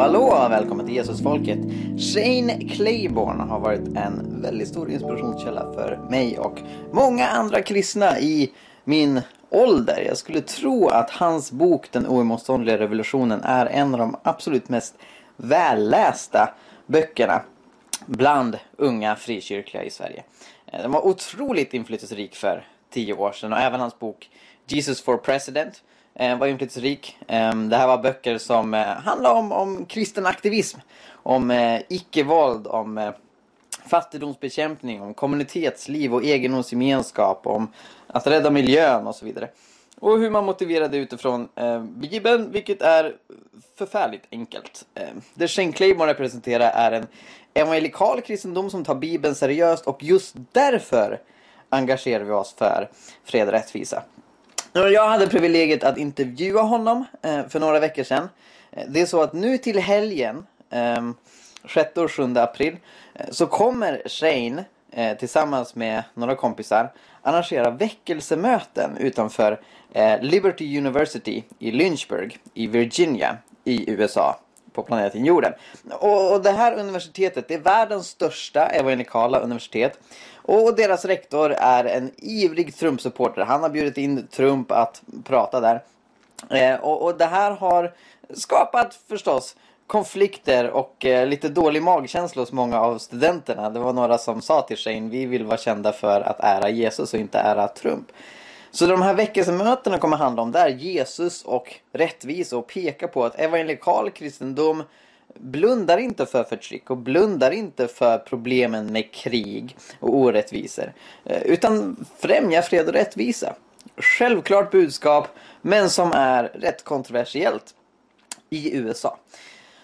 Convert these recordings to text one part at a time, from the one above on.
hallå! Välkommen till Jesusfolket. Shane Claiborne har varit en väldigt stor inspirationskälla för mig och många andra kristna i min ålder. Jag skulle tro att hans bok Den oemotståndliga revolutionen är en av de absolut mest vällästa böckerna bland unga frikyrkliga i Sverige. Eh, den var otroligt inflytelserik för tio år sedan och även hans bok Jesus for President Eh, var inflytelserik. Ehm, det här var böcker som eh, handlade om, om kristen aktivism, om eh, icke-våld, om fattigdomsbekämpning, om kommunitetsliv och egendomsgemenskap, om att rädda miljön och så vidare. Och hur man motiverade utifrån eh, Bibeln, vilket är förfärligt enkelt. Eh, det Shane Claiborne representerar är en evangelikal kristendom som tar Bibeln seriöst och just därför engagerar vi oss för fred och rättvisa. Jag hade privilegiet att intervjua honom eh, för några veckor sedan. Eh, det är så att nu till helgen, ehm, 6 och 7 april, eh, så kommer Shane tillsammans med några kompisar arrangera väckelsemöten utanför Liberty University i Lynchburg i Virginia i USA på planeten jorden. Och, och det här universitetet det är världens största evangelikala universitet. Och deras rektor är en ivrig Trump-supporter. Han har bjudit in Trump att prata där. Eh, och, och det här har skapat förstås konflikter och eh, lite dålig magkänsla hos många av studenterna. Det var några som sa till Shane, vi vill vara kända för att ära Jesus och inte ära Trump. Så de här väckelsemötena kommer handla om där Jesus och rättvisa och peka på att evangelikal kristendom blundar inte för förtryck och blundar inte för problemen med krig och orättvisor. Eh, utan främjar fred och rättvisa. Självklart budskap, men som är rätt kontroversiellt i USA.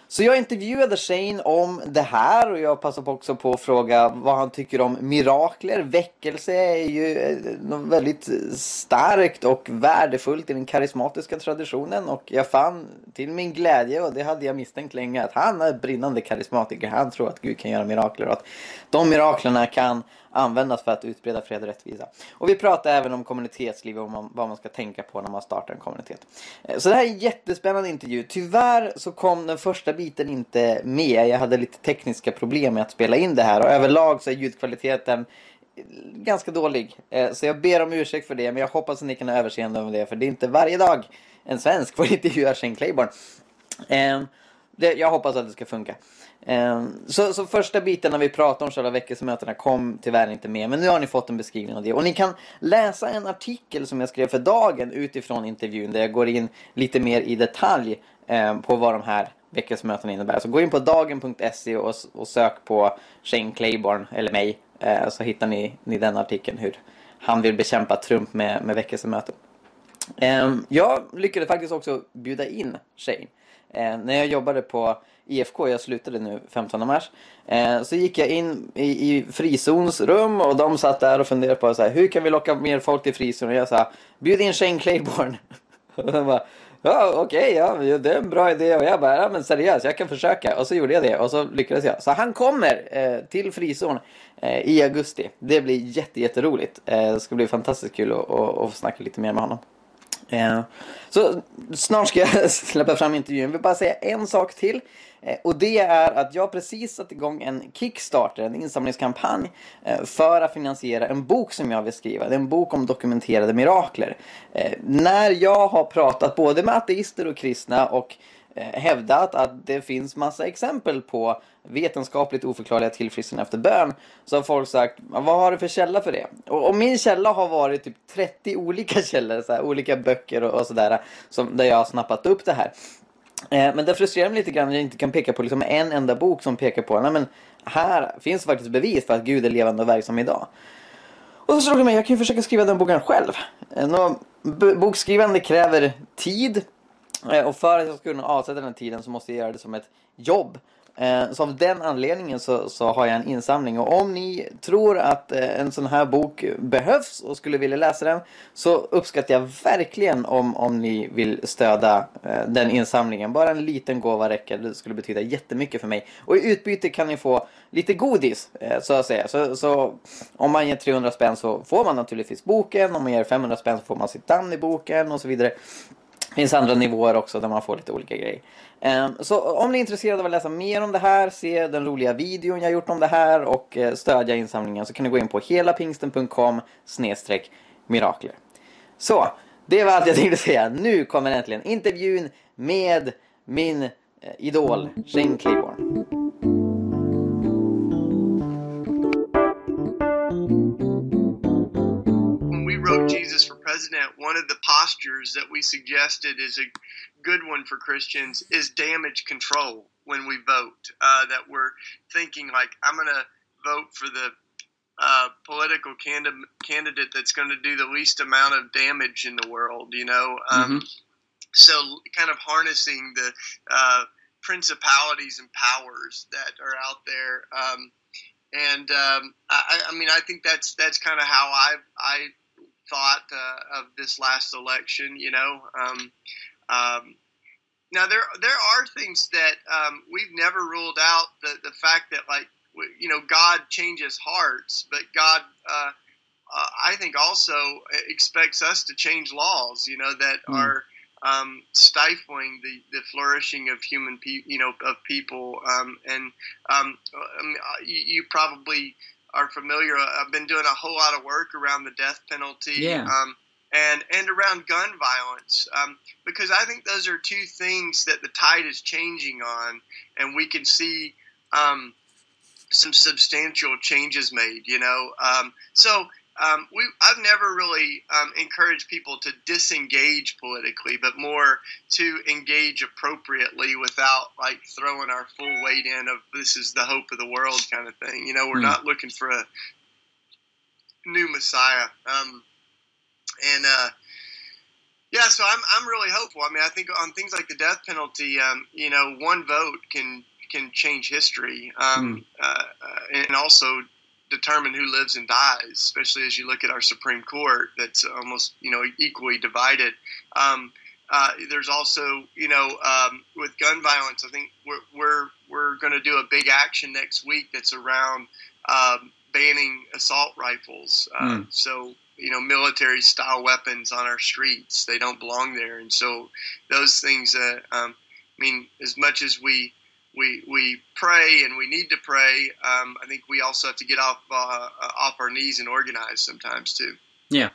Så jag intervjuade Shane om det här och jag passade också på att fråga vad han tycker om mirakler. Väckelse är ju eh, något väldigt starkt och värdefullt i den karismatiska traditionen och jag fann till min glädje och det hade jag misstänkt länge att han är brinnande karismatiker. Han tror att Gud kan göra mirakler och att de miraklerna kan användas för att utbreda fred och rättvisa. Och vi pratar även om kommunitetsliv och man, vad man ska tänka på när man startar en kommunitet. Eh, så det här är en jättespännande intervju. Tyvärr så kom den första biten inte med. Jag hade lite tekniska problem med att spela in det här och överlag så är ljudkvaliteten ganska dålig. Eh, så jag ber om ursäkt för det men jag hoppas att ni kan ha överseende med det för det är inte varje dag en svensk får intervjua Shane Claiborne. Eh, jag hoppas att det ska funka. Ehm, så, så första biten när vi pratar om själva veckosemötena kom tyvärr inte med. Men nu har ni fått en beskrivning av det. Och ni kan läsa en artikel som jag skrev för dagen utifrån intervjun. Där jag går in lite mer i detalj eh, på vad de här veckosmötena innebär. Så gå in på dagen.se och, och sök på Shane Claiborne eller mig. Eh, så hittar ni, ni den artikeln hur han vill bekämpa Trump med, med veckosemöten. Ehm, jag lyckades faktiskt också bjuda in Shane. Eh, när jag jobbade på IFK, jag slutade nu 15 mars, eh, så gick jag in i, i frizons rum och de satt där och funderade på så här, hur kan vi locka mer folk till frizon? Och jag sa, bjud in Shane Claiborne. och de bara, ja okej, ja, det är en bra idé. Och jag bara, ja men seriöst, jag kan försöka. Och så gjorde jag det och så lyckades jag. Så han kommer eh, till frizon eh, i augusti. Det blir jätte, jätteroligt. Eh, det ska bli fantastiskt kul att, att, att få snacka lite mer med honom. Eh, så snart ska jag släppa fram intervjun. Jag vill bara säga en sak till. Eh, och det är att jag precis satt igång en Kickstarter, en insamlingskampanj eh, för att finansiera en bok som jag vill skriva. Det är en bok om dokumenterade mirakler. När jag har pratat både med ateister och kristna och Eh, hävdat att det finns massa exempel på vetenskapligt oförklarliga tillfrisknande efter bön. Så har folk sagt, vad har du för källa för det? Och, och min källa har varit typ 30 olika källor, så här, olika böcker och, och sådär, där jag har snappat upp det här. Eh, men det frustrerar mig lite grann att jag inte kan peka på liksom en enda bok som pekar på, nej men här finns faktiskt bevis för att Gud är levande och verksam idag. Och så slog det mig, jag kan ju försöka skriva den boken själv. Eh, nå, Bokskrivande kräver tid. Eh, och för att jag ska kunna avsätta den tiden så måste jag göra det som ett jobb. Eh, så av den anledningen så, så har jag en insamling. Och om ni tror att eh, en sån här bok behövs och skulle vilja läsa den så uppskattar jag verkligen om, om ni vill stödja den insamlingen. Bara en liten gåva räcker. Det skulle betyda jättemycket för mig. Och i utbyte kan ni få lite godis så att säga. Så, så om man ger 300 spänn så får man naturligtvis boken. Om man ger 500 spänn så får man sitt namn i boken och så vidare finns andra nivåer också där man får lite olika grejer. Ehm, så om ni är intresserade av att läsa mer om det här, se den roliga videon jag gjort om det här och eh, stödja insamlingen så kan ni gå in på helapingsten.com mirakler. Så, det var allt jag tänkte säga. Nu kommer äntligen intervjun med min eh, idol Shane Claiborne. Jesus for president, one of the postures that we suggested is a good one for Christians is damage control when we vote. Uh, that we're thinking like, I'm going to vote for the uh, political candid- candidate that's going to do the least amount of damage in the world, you know? Um, mm-hmm. So, kind of harnessing the uh, principalities and powers that are out there. Um, and um, I, I, mean, I think that's that's kind of how I I thought uh, of this last election. You know, um, um, now there there are things that um, we've never ruled out. The the fact that like you know God changes hearts, but God. Uh, uh, I think also expects us to change laws, you know, that mm. are um, stifling the, the flourishing of human, pe- you know, of people. Um, and um, I mean, uh, you, you, probably are familiar, I've been doing a whole lot of work around the death penalty. Yeah. Um, and, and around gun violence, um, because I think those are two things that the tide is changing on, and we can see um, some substantial changes made. You know, um, so um, we, I've never really um, encouraged people to disengage politically, but more to engage appropriately without like throwing our full weight in of this is the hope of the world kind of thing. You know, we're mm. not looking for a new Messiah. Um, and uh, yeah, so I'm I'm really hopeful. I mean, I think on things like the death penalty, um, you know, one vote can can change history, um, mm. uh, and also determine who lives and dies, especially as you look at our Supreme Court that's almost you know equally divided. Um, uh, there's also you know um, with gun violence, I think we're we're we're going to do a big action next week that's around um, banning assault rifles. Uh, mm. So you know military style weapons on our streets they don't belong there, and so those things. Uh, um, I mean, as much as we we we pray and we need to pray. Um, I think we also have to get off uh, off our knees and organize sometimes too. Yeah,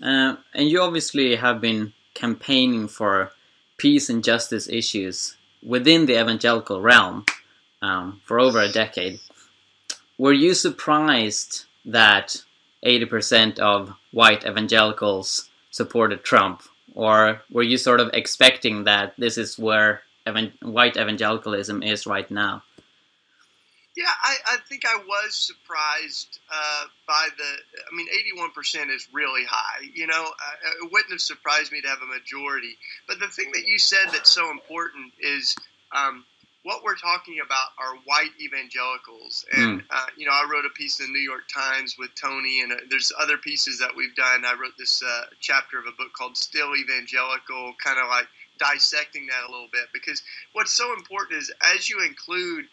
uh, and you obviously have been campaigning for peace and justice issues within the evangelical realm um, for over a decade. Were you surprised that 80% of white evangelicals supported Trump? Or were you sort of expecting that this is where evan- white evangelicalism is right now? Yeah, I, I think I was surprised uh, by the. I mean, eighty-one percent is really high. You know, uh, it wouldn't have surprised me to have a majority. But the thing that you said that's so important is um, what we're talking about are white evangelicals. And, mm. uh, you know, I wrote a piece in the New York Times with Tony, and uh, there's other pieces that we've done. I wrote this uh, chapter of a book called Still Evangelical, kind of like dissecting that a little bit because what's so important is as you include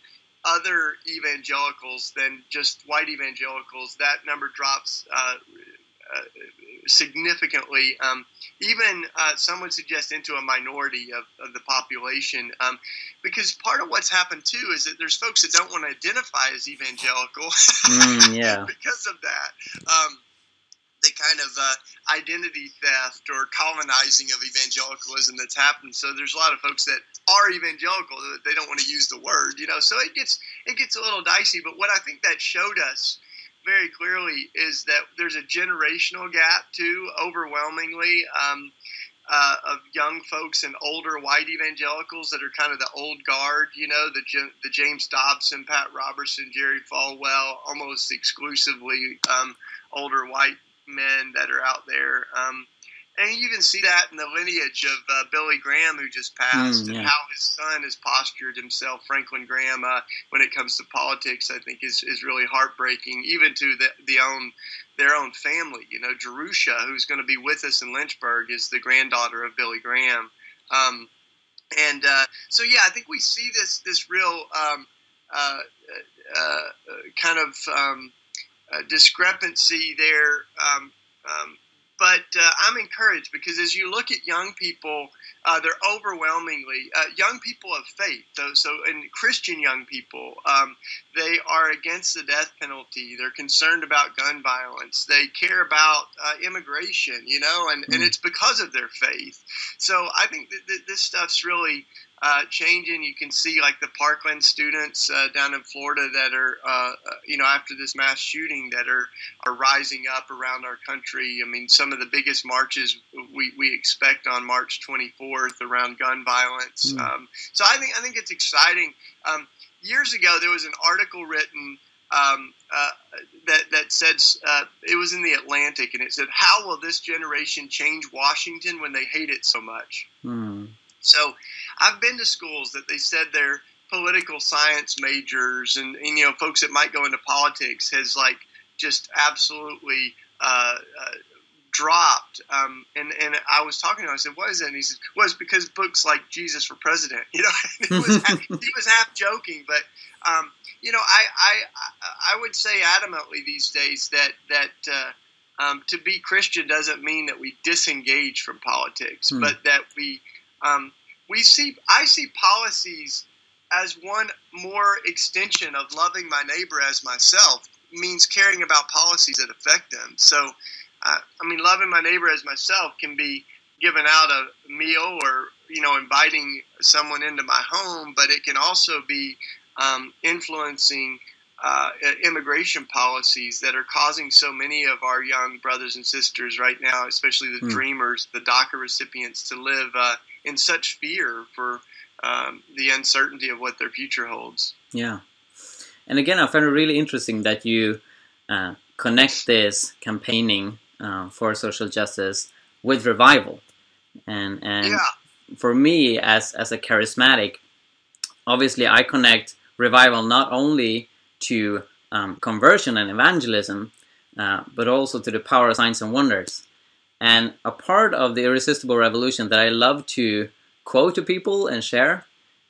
other evangelicals than just white evangelicals, that number drops uh, uh, significantly. Um, even uh, some would suggest into a minority of, of the population, um, because part of what's happened too is that there's folks that don't want to identify as evangelical mm, yeah. because of that. Um, the kind of uh, identity theft or colonizing of evangelicalism that's happened. So there's a lot of folks that are evangelical that they don't want to use the word, you know. So it gets it gets a little dicey. But what I think that showed us very clearly is that there's a generational gap too, overwhelmingly. Um, uh, of young folks and older white evangelicals that are kind of the old guard, you know, the the James Dobson, Pat Robertson, Jerry Falwell, almost exclusively um, older white men that are out there. Um, and you even see that in the lineage of uh, Billy Graham, who just passed, mm, yeah. and how his son has postured himself. Franklin Graham, uh, when it comes to politics, I think is, is really heartbreaking, even to the, the own their own family. You know, Jerushah, who's going to be with us in Lynchburg, is the granddaughter of Billy Graham. Um, and uh, so, yeah, I think we see this this real um, uh, uh, kind of um, uh, discrepancy there. Um, um, but uh, I'm encouraged because as you look at young people, uh, they're overwhelmingly uh, young people of faith. So, so and Christian young people, um, they are against the death penalty. They're concerned about gun violence. They care about uh, immigration, you know, and, mm. and it's because of their faith. So I think that, that this stuff's really uh, changing. You can see like the Parkland students uh, down in Florida that are, uh, uh, you know, after this mass shooting that are are rising up around our country. I mean, some of the biggest marches we, we expect on March 24th around gun violence. Mm. Um, so I think I think it's exciting. Um, years ago, there was an article written. Um, uh, that that said uh, it was in the Atlantic, and it said, "How will this generation change Washington when they hate it so much?" Mm. So I've been to schools that they said they're political science majors and, and you know folks that might go into politics has like just absolutely uh, uh, dropped. Um, and and I was talking to him. I said, "What is it?" And he said, "Well, it's because books like Jesus for President." You know, he was half, he was half joking, but um, you know, I, I I would say adamantly these days that that. Uh, um, to be Christian doesn't mean that we disengage from politics, hmm. but that we um, we see, I see policies as one more extension of loving my neighbor as myself means caring about policies that affect them. So, uh, I mean, loving my neighbor as myself can be giving out a meal or you know inviting someone into my home, but it can also be um, influencing uh, immigration policies that are causing so many of our young brothers and sisters right now, especially the mm. dreamers, the DACA recipients, to live uh, in such fear for um, the uncertainty of what their future holds. Yeah. And again, I find it really interesting that you uh, connect this campaigning uh, for social justice with revival. And, and yeah. for me, as, as a charismatic, obviously I connect revival not only to um, conversion and evangelism, uh, but also to the power of signs and wonders. And a part of the irresistible revolution that I love to quote to people and share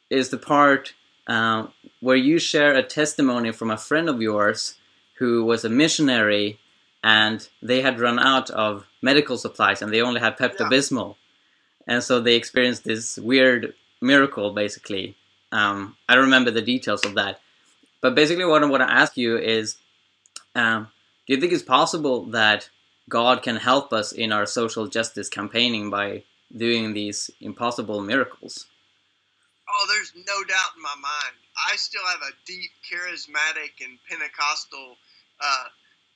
is the part uh, where you share a testimony from a friend of yours who was a missionary and they had run out of medical supplies and they only had Pepto Bismol. Yeah. And so they experienced this weird miracle basically. Um, I don't remember the details of that. But basically, what I want to ask you is um, do you think it's possible that God can help us in our social justice campaigning by doing these impossible miracles. Oh, there's no doubt in my mind. I still have a deep charismatic and Pentecostal uh,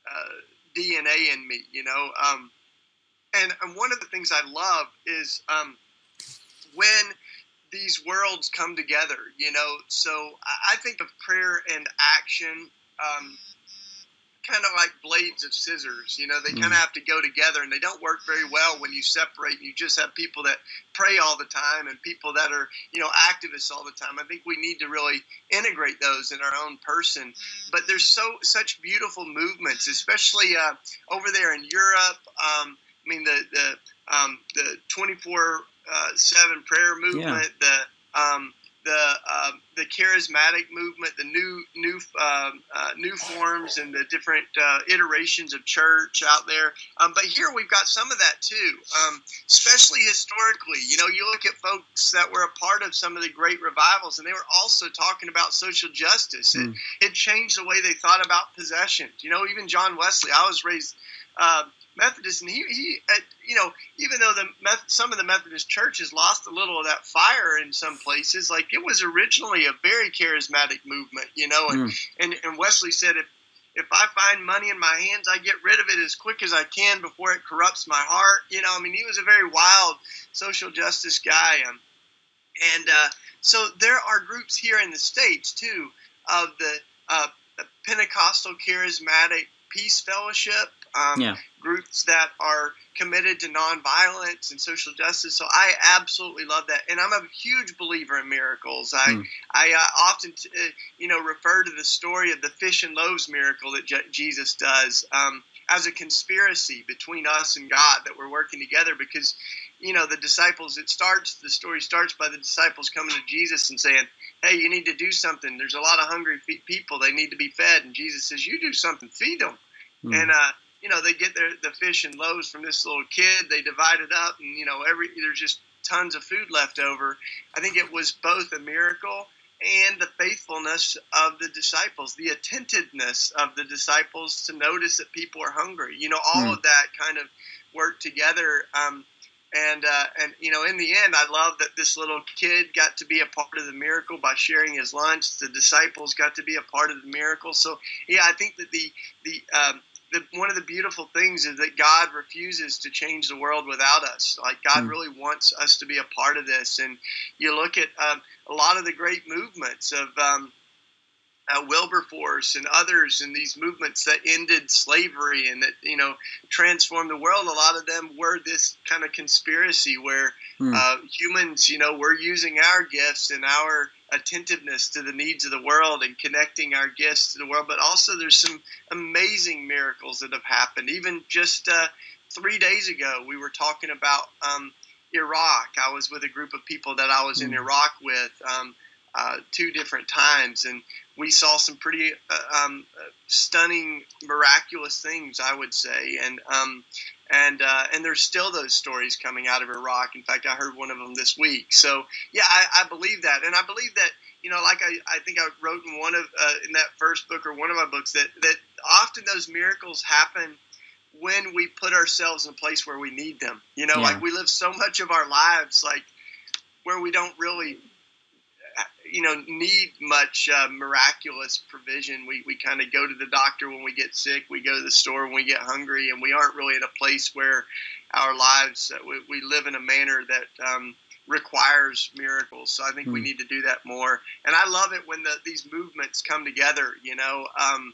uh, DNA in me, you know. Um, and, and one of the things I love is um, when these worlds come together, you know. So I, think of prayer and action. Um, kind of like blades of scissors. You know, they mm. kind of have to go together, and they don't work very well when you separate. You just have people that pray all the time and people that are, you know, activists all the time. I think we need to really integrate those in our own person. But there's so such beautiful movements, especially uh, over there in Europe. Um, I mean, the the um, the 24 uh, seven prayer movement, yeah. the um, the uh, the charismatic movement, the new new um, uh, new forms, and the different uh, iterations of church out there. Um, but here we've got some of that too, um, especially historically. You know, you look at folks that were a part of some of the great revivals, and they were also talking about social justice. Mm. It, hmm. it changed the way they thought about possession. You know, even John Wesley. I was raised. Uh, Methodist, and he, he uh, you know, even though the Meth- some of the Methodist churches lost a little of that fire in some places, like it was originally a very charismatic movement, you know, and mm. and, and Wesley said if if I find money in my hands, I get rid of it as quick as I can before it corrupts my heart. You know, I mean, he was a very wild social justice guy, um, and uh, so there are groups here in the states too of the uh, Pentecostal charismatic peace fellowship um, yeah. groups that are committed to nonviolence and social justice. So I absolutely love that, and I'm a huge believer in miracles. I mm. I uh, often t- uh, you know refer to the story of the fish and loaves miracle that Je- Jesus does um, as a conspiracy between us and God that we're working together because you know the disciples. It starts the story starts by the disciples coming to Jesus and saying. Hey, you need to do something. There's a lot of hungry people. They need to be fed. And Jesus says, "You do something. Feed them." Mm. And uh, you know, they get their the fish and loaves from this little kid. They divide it up, and you know, every there's just tons of food left over. I think it was both a miracle and the faithfulness of the disciples, the attentiveness of the disciples to notice that people are hungry. You know, all mm. of that kind of worked together. Um, and uh, and you know, in the end, I love that this little kid got to be a part of the miracle by sharing his lunch. The disciples got to be a part of the miracle. So yeah, I think that the the um, the, one of the beautiful things is that God refuses to change the world without us. Like God mm. really wants us to be a part of this. And you look at um, a lot of the great movements of um, uh, Wilberforce and others, and these movements that ended slavery and that you know transformed the world. A lot of them were this kind of conspiracy where mm. uh, humans, you know, we're using our gifts and our attentiveness to the needs of the world and connecting our gifts to the world. But also, there's some amazing miracles that have happened. Even just uh, three days ago, we were talking about um, Iraq. I was with a group of people that I was in hmm. Iraq with um, uh, two different times, and we saw some pretty uh, um, stunning, miraculous things, I would say. And um, and uh, and there's still those stories coming out of Iraq. In fact, I heard one of them this week. So yeah, I, I believe that, and I believe that you know, like I, I think I wrote in one of uh, in that first book or one of my books that that often those miracles happen when we put ourselves in a place where we need them. You know, yeah. like we live so much of our lives like where we don't really you know need much uh, miraculous provision. We we kind of go to the doctor when we get sick. We go to the store when we get hungry, and we aren't really in a place where our lives uh, we, we live in a manner that um, requires miracles. So I think mm. we hmm. need to do that more. And I love it when the, these movements come together. You know, um,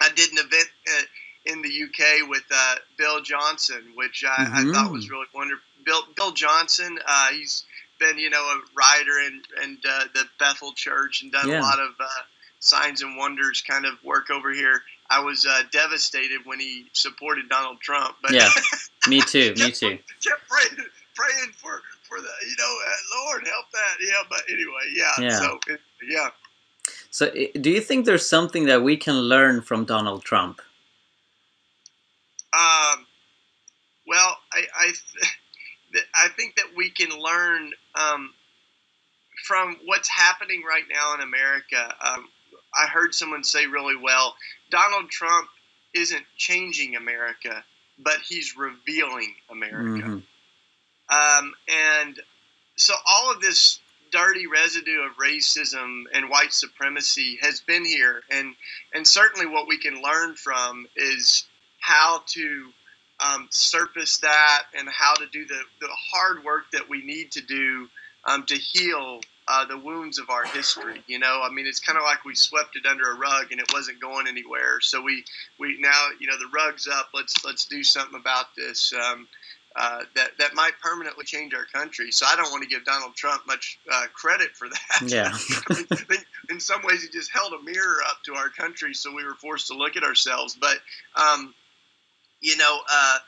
I did an event. Uh, in the UK with uh, Bill Johnson, which I, mm-hmm. I, thought was really wonderful. Bill, Bill Johnson, uh, he's been you know a writer in and uh, the Bethel Church and done yeah. a lot of uh, signs and wonders kind of work over here. I was uh, devastated when he supported Donald Trump. But yeah, me too. me too. Kept praying, praying for for the you know uh, Lord help that. Yeah, but anyway, yeah. yeah. So it, yeah. So, do you think there's something that we can learn from Donald Trump? Um. Well, I I, I think that we can learn um, from what's happening right now in America. Um, I heard someone say really well Donald Trump isn't changing America, but he's revealing America. Mm-hmm. Um, and so all of this dirty residue of racism and white supremacy has been here. And, and certainly what we can learn from is how to um, surface that and how to do the, the hard work that we need to do um, to heal uh, the wounds of our history. You know, I mean, it's kind of like we swept it under a rug and it wasn't going anywhere. So we, we now, you know, the rug's up. Let's let's do something about this. Um, uh, that that might permanently change our country. So I don't want to give Donald Trump much uh, credit for that. Yeah. in some ways, he just held a mirror up to our country, so we were forced to look at ourselves. But um, you know, uh,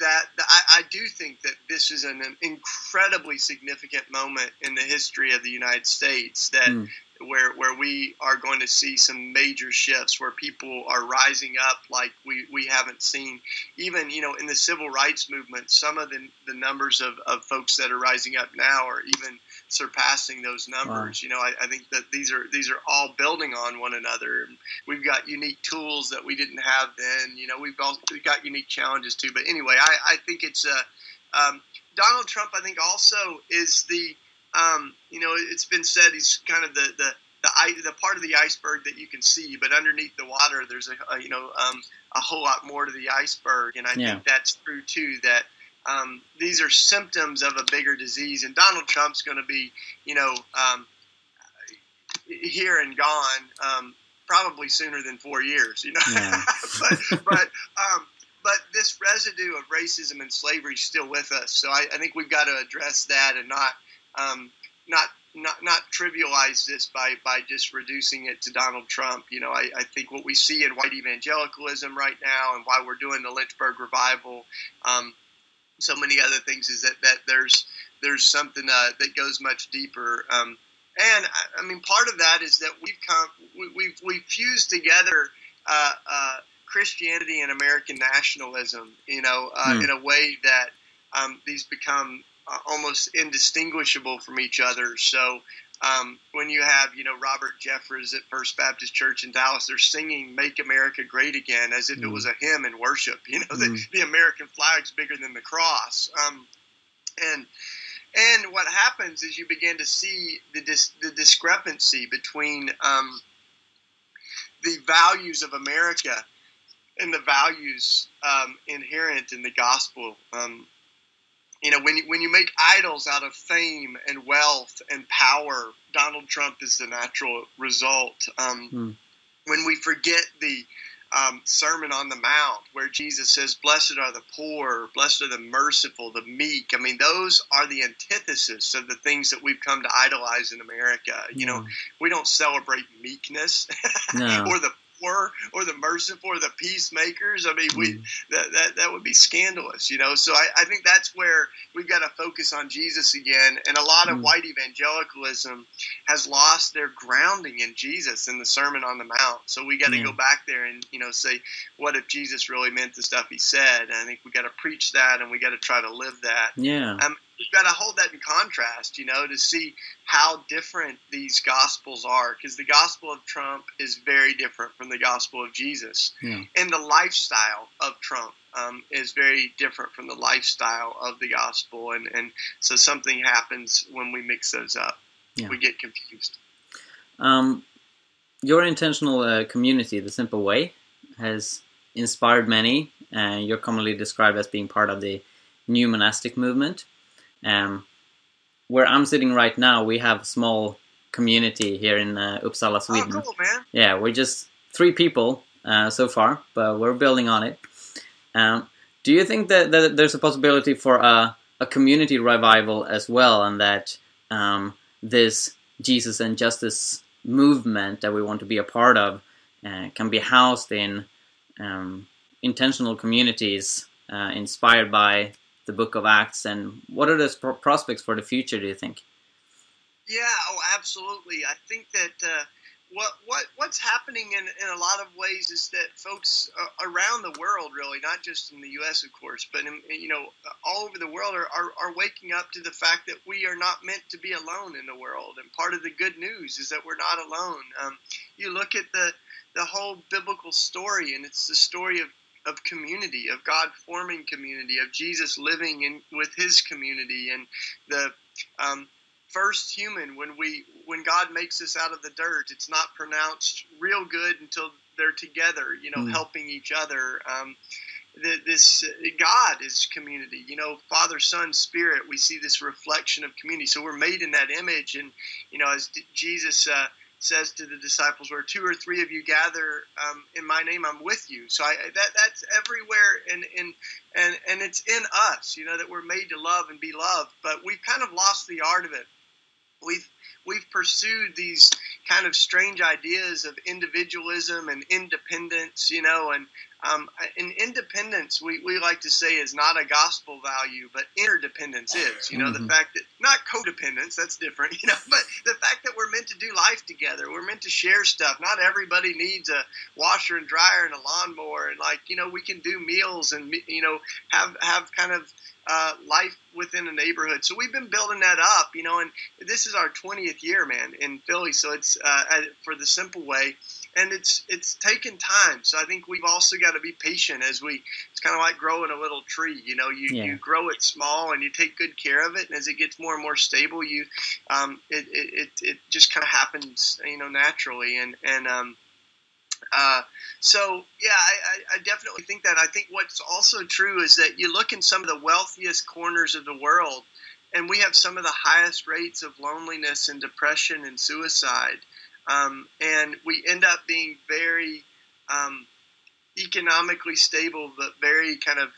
that, that I, I, do think that this is an, incredibly significant moment in the history of the United States that mm. where where we are going to see some major shifts where people are rising up like we, we haven't seen even you know in the civil rights movement some of the, the numbers of, of folks that are rising up now are even surpassing those numbers. Wow. You know, I, I, think that these are these are all building on one another. We've got unique tools that we didn't have then. You know, we've all we've got unique challenges too. But anyway, I, I think it's uh, um, Donald Trump. I think also is the um, you know it's been said he's kind of the the the, the part of the iceberg that you can see, but underneath the water, there's a, a you know um, a whole lot more to the iceberg, and I yeah. think that's true too. That um, these are symptoms of a bigger disease, and Donald Trump's going to be, you know, um, here and gone um, probably sooner than four years. You know, yeah. but but um, but this residue of racism and slavery is still with us. So I, I think we've got to address that and not um, not not not trivialize this by by just reducing it to Donald Trump. You know, I, I, think what we see in white evangelicalism right now, and why we're doing the Lynchburg revival, um, so many other things is that, that there's there's something uh, that goes much deeper. Um, and I mean, part of that is that we've come we, we've we've fused together uh, uh, Christianity and American nationalism, you know, mm. in a way that um, these become uh, almost indistinguishable from each other. So um, when you have, you know, Robert Jeffress at First Baptist Church in Dallas, they're singing "Make America Great Again" as if mm. it was a hymn in worship. You know, mm. the, the, American flag's bigger than the cross. Um, and and what happens is you begin to see the dis- the discrepancy between um, the values of America and the values um, inherent in the gospel. You know, when you, when you make idols out of fame and wealth and power, Donald Trump is the natural result. Um, hmm. When we forget the um, Sermon on the Mount, where Jesus says, Blessed are the poor, blessed are the merciful, the meek. I mean, those are the antithesis of the things that we've come to idolize in America. You know, we don't celebrate meekness no. or the poor or the merciful or the peacemakers. I mean, we mm. that, that that would be scandalous, you know. So I, I think that's where we've got to focus on Jesus again. And a lot of mm. white evangelicalism has lost their grounding in Jesus in the Sermon on the Mount. So we got to go back there and you know say, what if Jesus really meant the stuff he said? And I think we got to preach that and we got to try to live that. Yeah. Um, you've got to hold that in contrast, you know, to see how different these gospels are. Because the gospel of Trump is very different from the gospel of Jesus, yeah. and the lifestyle of Trump um, is very different from the lifestyle of the gospel. And and so something happens when we mix those up. Yeah. We get confused. Um, your intentional uh, community, the Simple Way, has inspired many. and you're commonly described as being part of the new monastic movement. Um, where I'm sitting right now, we have a small community here in uh, Uppsala, oh, Sweden. Oh, cool, man. Yeah, we're just three people uh, so far, but we're building on it. Um, do you think that, that, there's a possibility for a, a community revival as well, and that um, this Jesus and Justice movement that we want to be a part of uh, can be housed in um, intentional communities uh, inspired by the book of Acts, and what are the prospects for the future? Do you think? Yeah, oh, absolutely. I think that uh, what what what's happening in, in a lot of ways is that folks uh, around the world, really, not just in the U.S., of course, but in, you know, all over the world, are, are, are waking up to the fact that we are not meant to be alone in the world. And part of the good news is that we're not alone. Um, you look at the the whole biblical story, and it's the story of of community, of God forming community, of Jesus living in with His community, and the um, first human when we when God makes us out of the dirt, it's not pronounced real good until they're together, you know, mm. helping each other. Um, the, this uh, God is community, you know, Father, Son, Spirit. We see this reflection of community, so we're made in that image, and you know, as Jesus. Uh, says to the disciples, "Where two or three of you gather um, in my name, I'm with you." So I, that that's everywhere, and and and and it's in us, you know, that we're made to love and be loved. But we've kind of lost the art of it. We've we've pursued these kind of strange ideas of individualism and independence, you know, and um, in independence, we, we like to say is not a gospel value, but interdependence is. You know, mm-hmm. the fact that not codependence, that's different. You know, but the fact that we're meant to do life together, we're meant to share stuff. Not everybody needs a washer and dryer and a lawnmower, and like you know, we can do meals and you know have have kind of uh, life within a neighborhood. So we've been building that up, you know, and this is our 20th year, man, in Philly. So it's uh, for the simple way, and it's it's taken time. So I think we've also got to be patient as we. It's kind of like growing a little tree. You know, you, yeah. you grow it small and you take good care of it, and as it gets more and more stable, you um, it, it, it it just kind of happens, you know, naturally, and and um, uh, so yeah, I, I, definitely think that. I think what's also true is that you look in some of the wealthiest corners of the world, and we have some of the highest rates of loneliness and depression and suicide, um, and we end up being very um, economically stable, but very kind of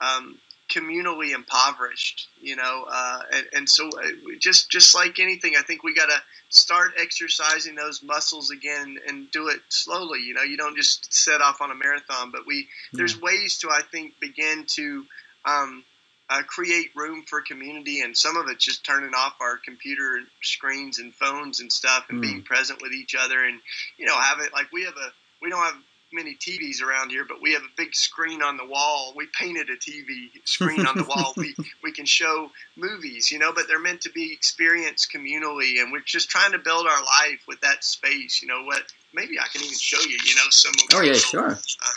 um, communally impoverished, you know, uh, and, and, so uh, just just like anything, I think we got to start exercising those muscles again and do it slowly. You know, you don't just set off on a marathon, but we there's ways to I think begin to um, uh, create room for community, and some of it's just turning off our computer screens and phones and stuff, and mm. being present with each other, and you know, have it like we have a we don't have many TVs around here, but we have a big screen on the wall. We painted a TV screen on the wall. We we can show movies, you know, but they're meant to be experienced communally, and we're just trying to build our life with that space. You know what? Maybe I can even show you. You know, some of oh yeah, sure. Uh,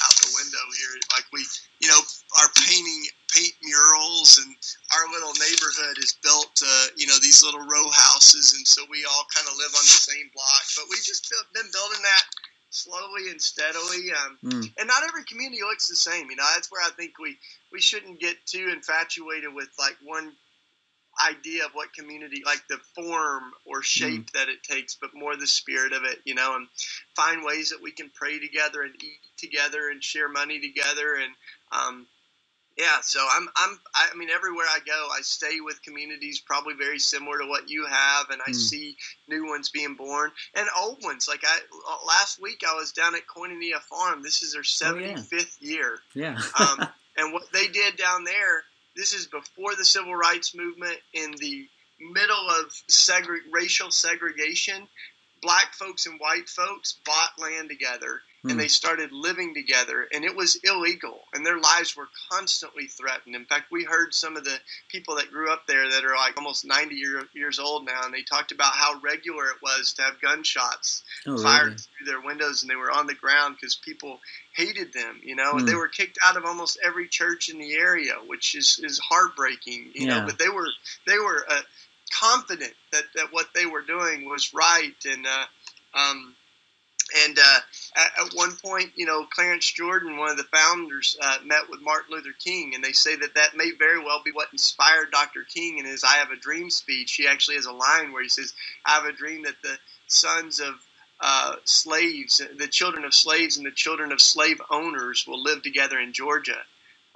out the window here, like we, you know, are painting paint murals and our little neighborhood is built uh, you know these little row houses and so we all kind of live on the same block but we just built, been building that slowly and steadily um, mm. and not every community looks the same you know that's where i think we we shouldn't get too infatuated with like one idea of what community like the form or shape mm. that it takes but more the spirit of it you know and find ways that we can pray together and eat together and share money together and um, yeah, so I'm I'm I mean everywhere I go, I stay with communities probably very similar to what you have, and I mm. see new ones being born and old ones. Like I last week, I was down at Koinonia Farm. This is their seventy fifth oh, yeah. year. Yeah. um, and what they did down there, this is before the civil rights movement. In the middle of segre- racial segregation, black folks and white folks bought land together and they hmm. started living together and it was illegal and their lives were constantly threatened in fact we heard some of the people that grew up there that are like almost 90 year, years old now and they talked about how regular it was to have gunshots oh, fired really? through their windows and they were on the ground because people hated them you know and they hmm. were kicked out of almost every church in the area which is, is heartbreaking you yeah. know but they were they were uh, confident that, that what they were doing was right and uh, um, and uh, at, at, one point, you know, Clarence Jordan, one of the founders, uh, met with Martin Luther King, and they say that that may very well be what inspired Dr. King in his "I Have a Dream" speech. He actually has a line where he says, "I have a dream that the sons of uh, slaves, the children of slaves, and the children of slave owners will live together in Georgia."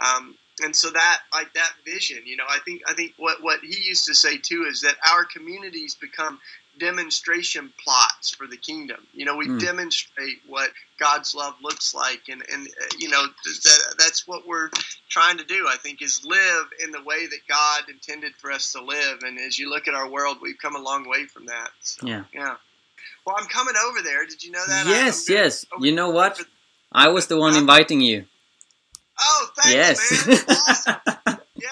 Um, and so that, like that vision, you know, I think I think what what he used to say too is that our communities become demonstration plots for the kingdom. You know, we mm. demonstrate what God's love looks like, and and uh, you know that, that's what we're trying to do. I think is live in the way that God intended for us to live. And as you look at our world, we've come a long way from that. So, yeah, yeah. Well, I'm coming over there. Did you know that? Yes, yes. You know what? I was the one inviting you. Oh, thanks, yes. man. Awesome. Yeah.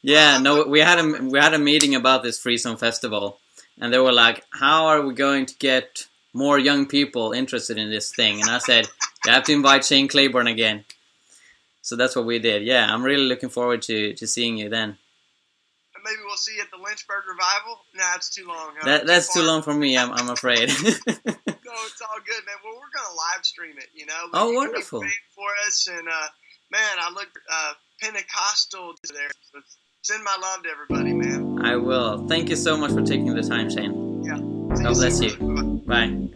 Yeah, no, we had a we had a meeting about this free zone festival, and they were like, "How are we going to get more young people interested in this thing?" And I said, "You have to invite Shane Claiborne again." So that's what we did. Yeah, I'm really looking forward to to seeing you then. Maybe we'll see you at the Lynchburg revival. Nah, it's too long. Huh? That, that's too, too long for me. I'm I'm afraid. no, it's all good, man. Well, we're gonna live stream it. You know. Oh, wonderful. For us, and uh, man, I look uh, Pentecostal there. So send my love to everybody, man. I will. Thank you so much for taking the time, Shane. Yeah. God bless you. Bye.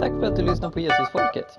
Tack för att du lyssnar på Jesusfolket.